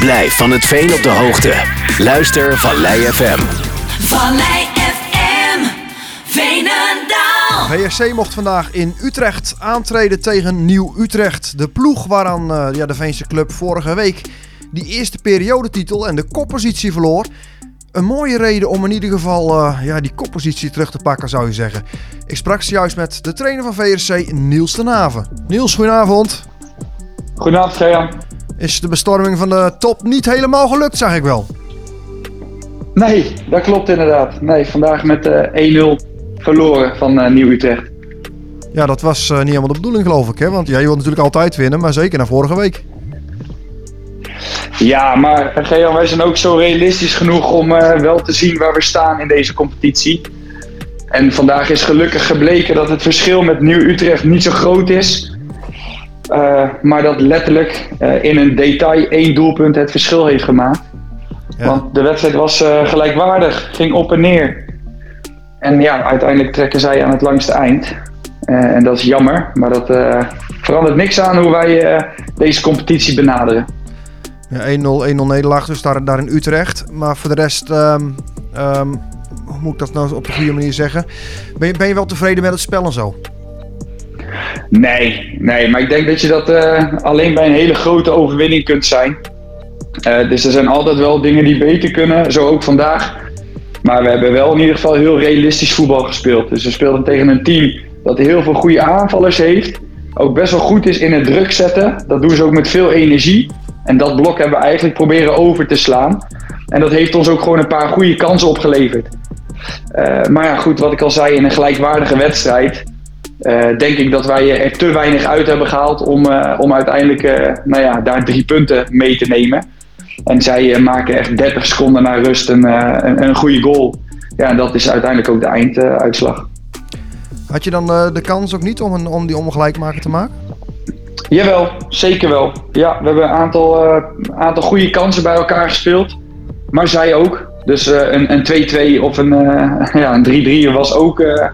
Blijf van het veen op de hoogte. Luister Vallei FM. Vallei FM, Veenendaal. VSC mocht vandaag in Utrecht aantreden tegen Nieuw Utrecht. De ploeg waaraan eh, ja, de Veense club vorige week die eerste periodetitel en de koppositie verloor. Een mooie reden om in ieder geval eh, ja, die koppositie terug te pakken, zou je zeggen. Ik sprak zojuist met de trainer van VSC, Niels ten Haven. Niels, goedenavond. Goedenavond, Gejan. Is de bestorming van de top niet helemaal gelukt, zeg ik wel? Nee, dat klopt inderdaad. Nee, vandaag met eh 1-0 verloren van eh, Nieuw-Utrecht. Ja, dat was eh, niet helemaal de bedoeling, geloof ik. Hè? Want ja, je wilt natuurlijk altijd winnen, maar zeker na vorige week. Ja, maar eh, Gejan, wij zijn ook zo realistisch genoeg om eh, wel te zien waar we staan in deze competitie. En vandaag is gelukkig gebleken dat het verschil met Nieuw-Utrecht niet zo groot is. Eh, maar dat letterlijk eh, in een detail één doelpunt het verschil heeft gemaakt. Ja. Want de wedstrijd was eh, gelijkwaardig, ging op en neer. En ja, uiteindelijk trekken zij aan het langste eind. En dat is jammer, maar dat verandert niks aan hoe wij deze competitie benaderen. Ja, 1-0, 1-0 nederlaag dus daar, daar in Utrecht. Maar voor de rest, ehm, ehm, hoe moet ik dat nou op de goede manier zeggen? Ben je, ben je wel tevreden met het spel en zo? Nee, nee, maar ik denk dat je dat eh, alleen bij een hele grote overwinning kunt zijn. Eh, dus er zijn altijd wel dingen die beter kunnen, zo ook vandaag. Maar we hebben wel in ieder geval heel realistisch voetbal gespeeld. Dus we speelden tegen een team dat heel veel goede aanvallers heeft. Ook best wel goed is in het druk zetten. Dat doen ze ook met veel energie. En dat blok hebben we eigenlijk proberen over te slaan. En dat heeft ons ook gewoon een paar goede kansen opgeleverd. Eh, maar ja, goed, wat ik al zei, in een gelijkwaardige wedstrijd denk ik dat wij er te weinig uit hebben gehaald om, eh, om uiteindelijk eh, nou ja, daar drie punten mee te nemen. En zij eh, maken echt 30 seconden na rust een, eh, een, een goede goal. Ja, en dat is uiteindelijk ook de einduitslag. Had je dan eh, de kans ook niet om, een, om die ongelijkmaker te maken? Jawel, zeker wel. Ja, we hebben een aantal, eh, aantal goede kansen bij elkaar gespeeld. Maar zij ook. Dus eh, een een 2-2 of een, eh, ja, een 3-3 was ook eh, eh,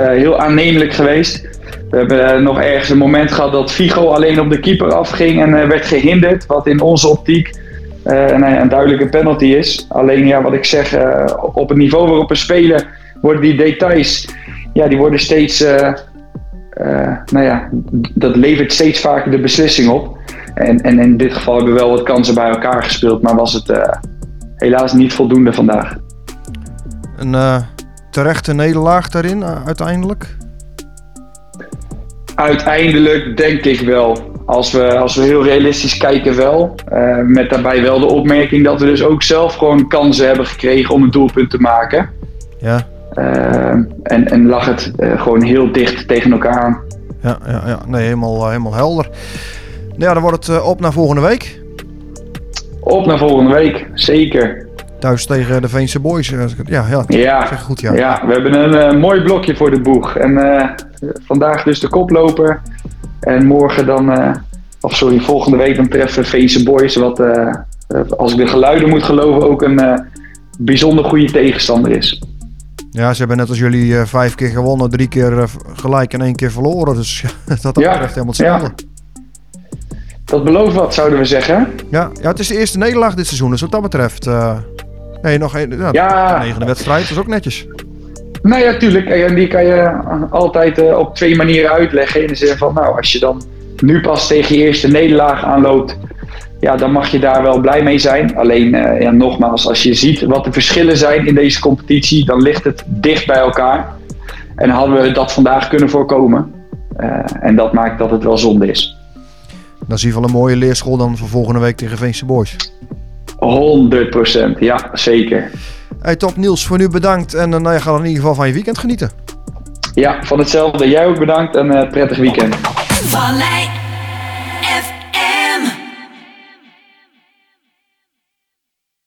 heel aannemelijk geweest. We hebben eh, nog ergens een moment gehad dat Figo alleen op de keeper afging en eh, werd gehinderd. Wat in onze optiek eh, ja, een duidelijke penalty is. Alleen ja, wat ik zeg, eh, op het niveau waarop we spelen worden die details ja, die worden steeds eh, eh, nou ja, dat levert steeds vaker de beslissing op. En, en in dit geval hebben we wel wat kansen bij elkaar gespeeld, maar was het eh, helaas niet voldoende vandaag. Een eh, terechte nederlaag daarin eh, uiteindelijk? Uiteindelijk denk ik wel, als we, als we heel realistisch kijken wel. Eh, met daarbij wel de opmerking dat we dus ook zelf gewoon kansen hebben gekregen om een doelpunt te maken. Ja, Eh, en, en lag het gewoon heel dicht tegen elkaar aan. ja, ja, ja. nee, helemaal, helemaal helder. Nou ja, dan wordt het op naar volgende week. Op naar volgende week, zeker. Thuis tegen de Veense Boys. eh, Ja, ja, Ja, zeg goed, ja. ja. we hebben een eh, mooi blokje voor de boeg. En eh, vandaag dus de koploper. En morgen dan, of sorry, volgende week dan treffen Veense Boys. Wat, als ik de geluiden moet geloven, ook een bijzonder goede tegenstander is. Ja, ze hebben net als jullie vijf keer gewonnen, drie keer gelijk en één keer verloren. Dus ja, dat Ja, betreft helemaal ja. hetzelfde. Dat belooft wat, zouden we zeggen. Ja. Ja, het is de eerste nederlaag dit seizoen. Dus wat dat betreft... nee, nog één. Ja, Ja. De negende wedstrijd, dat is ook netjes. Nou ja, tuurlijk. En die kan je altijd eh, op twee manieren uitleggen. In de zin van, nou, als je dan nu pas tegen je eerste nederlaag aanloopt, ja, dan mag je daar wel blij mee zijn. Alleen, eh, ja, nogmaals, als je ziet wat de verschillen zijn in deze competitie, dan ligt het dicht bij elkaar. En hadden we dat vandaag kunnen voorkomen. Eh, en dat maakt dat het wel zonde is. Dan zie je wel een mooie leerschool dan voor volgende week tegen Veense Boys. 100 procent, ja, zeker. Hey, top Niels, voor nu bedankt. En uh, nou, je gaat in ieder geval van je weekend genieten. Ja, van hetzelfde. Jij ook bedankt en uh, prettig weekend. Vallei